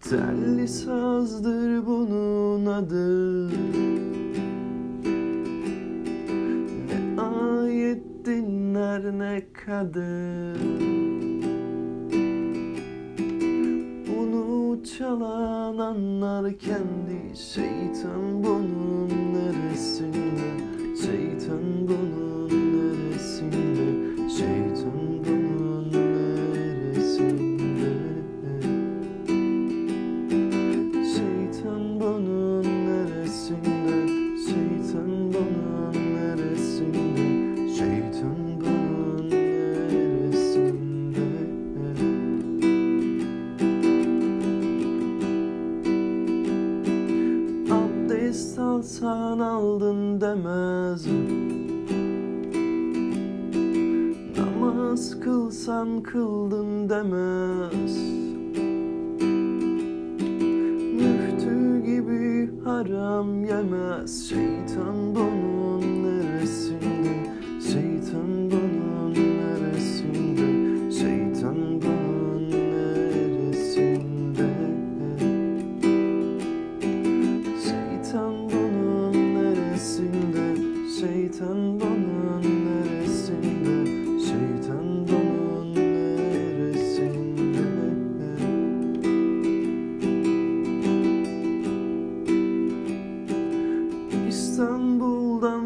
Telli sazdır bunun adı. Ne ayet dinler ne kader. Bunu çalan anlar kendi. Şeytan bunun neresinde? Şeytan bunun alsan aldın demez. Namaz kılsan kıldın demez. Müftü gibi haram yemez. Şeytan bunun neresinde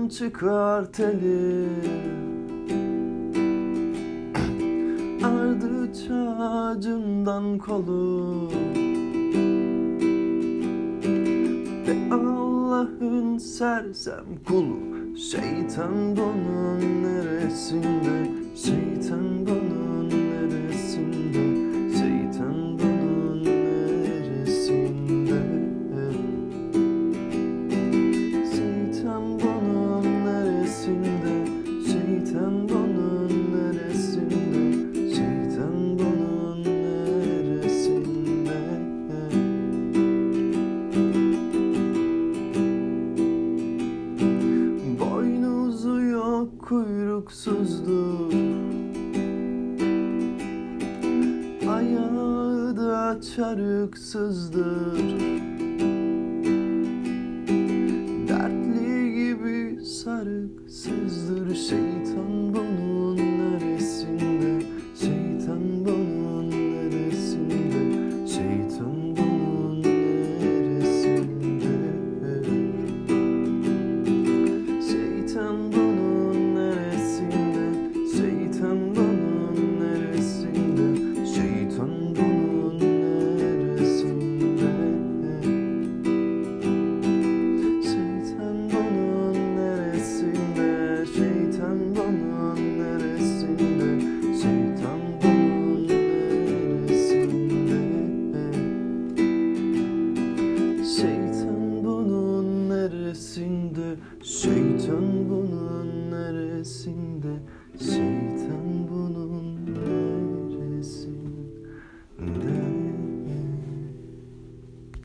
İstanbul'dan çıkar teli Ardıç ağacından kolu Ve Allah'ın sersem kulu Şeytan bunun neresinde? Şeytan bunun kuyruksuzdur Ayağı da çarıksızdır Dertli gibi sarıksızdır. Şeytan bunun neresinde? Şeytan bunun neresinde? Şeytan bunun neresinde? Şeytan bunun Vatan bunun neresinde